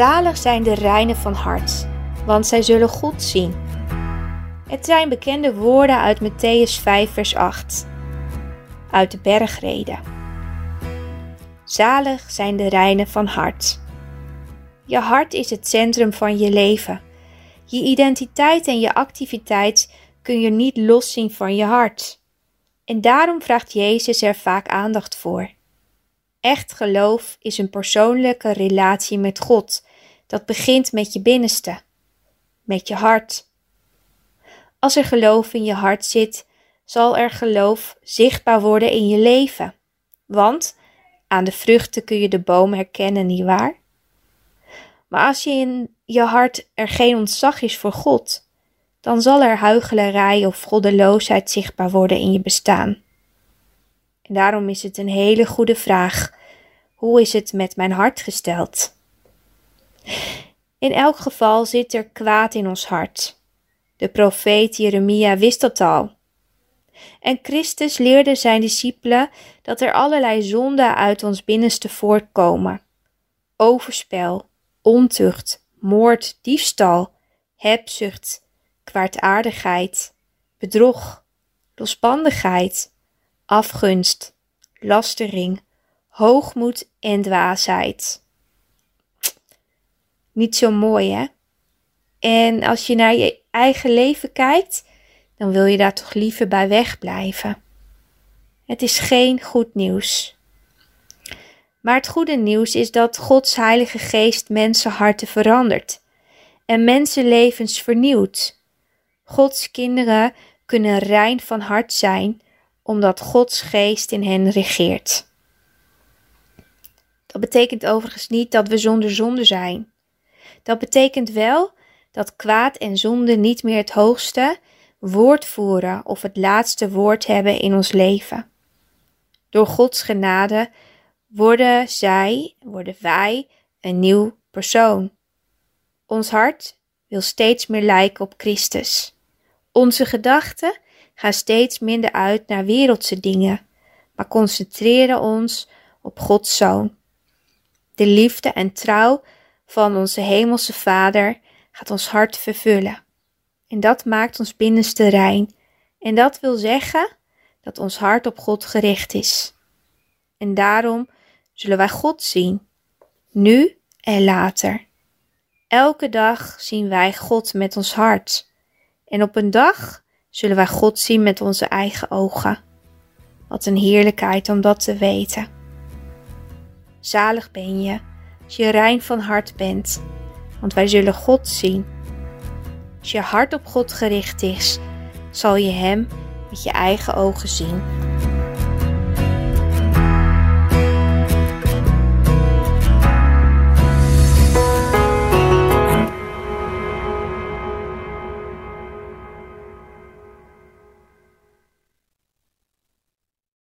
Zalig zijn de reinen van hart, want zij zullen God zien. Het zijn bekende woorden uit Matthäus 5, vers 8, uit de bergreden. Zalig zijn de reinen van hart. Je hart is het centrum van je leven. Je identiteit en je activiteit kun je niet loszien van je hart. En daarom vraagt Jezus er vaak aandacht voor. Echt geloof is een persoonlijke relatie met God. Dat begint met je binnenste, met je hart. Als er geloof in je hart zit, zal er geloof zichtbaar worden in je leven. Want aan de vruchten kun je de boom herkennen, nietwaar? Maar als je in je hart er geen ontzag is voor God, dan zal er huichelarij of goddeloosheid zichtbaar worden in je bestaan. En daarom is het een hele goede vraag: hoe is het met mijn hart gesteld? In elk geval zit er kwaad in ons hart. De profeet Jeremia wist dat al. En Christus leerde zijn discipelen dat er allerlei zonden uit ons binnenste voortkomen: overspel, ontucht, moord, diefstal, hebzucht, kwaadaardigheid, bedrog, losbandigheid, afgunst, lastering, hoogmoed en dwaasheid. Niet zo mooi, hè? En als je naar je eigen leven kijkt, dan wil je daar toch liever bij wegblijven. Het is geen goed nieuws. Maar het goede nieuws is dat Gods Heilige Geest mensenharten verandert en mensenlevens vernieuwt. Gods kinderen kunnen rein van hart zijn, omdat Gods Geest in hen regeert. Dat betekent overigens niet dat we zonder zonde zijn. Dat betekent wel dat kwaad en zonde niet meer het hoogste woord voeren of het laatste woord hebben in ons leven. Door Gods genade worden zij, worden wij een nieuw persoon. Ons hart wil steeds meer lijken op Christus. Onze gedachten gaan steeds minder uit naar wereldse dingen, maar concentreren ons op Gods Zoon. De liefde en trouw van onze Hemelse Vader gaat ons hart vervullen. En dat maakt ons binnenste rein. En dat wil zeggen dat ons hart op God gericht is. En daarom zullen wij God zien, nu en later. Elke dag zien wij God met ons hart. En op een dag zullen wij God zien met onze eigen ogen. Wat een heerlijkheid om dat te weten. Zalig ben je als je rein van hart bent, want wij zullen God zien. Als je hart op God gericht is, zal je Hem met je eigen ogen zien.